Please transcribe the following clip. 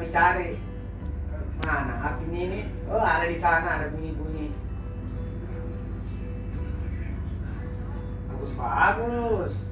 dicari mana? Api ini oh ada di sana ada bunyi bunyi bagus bagus.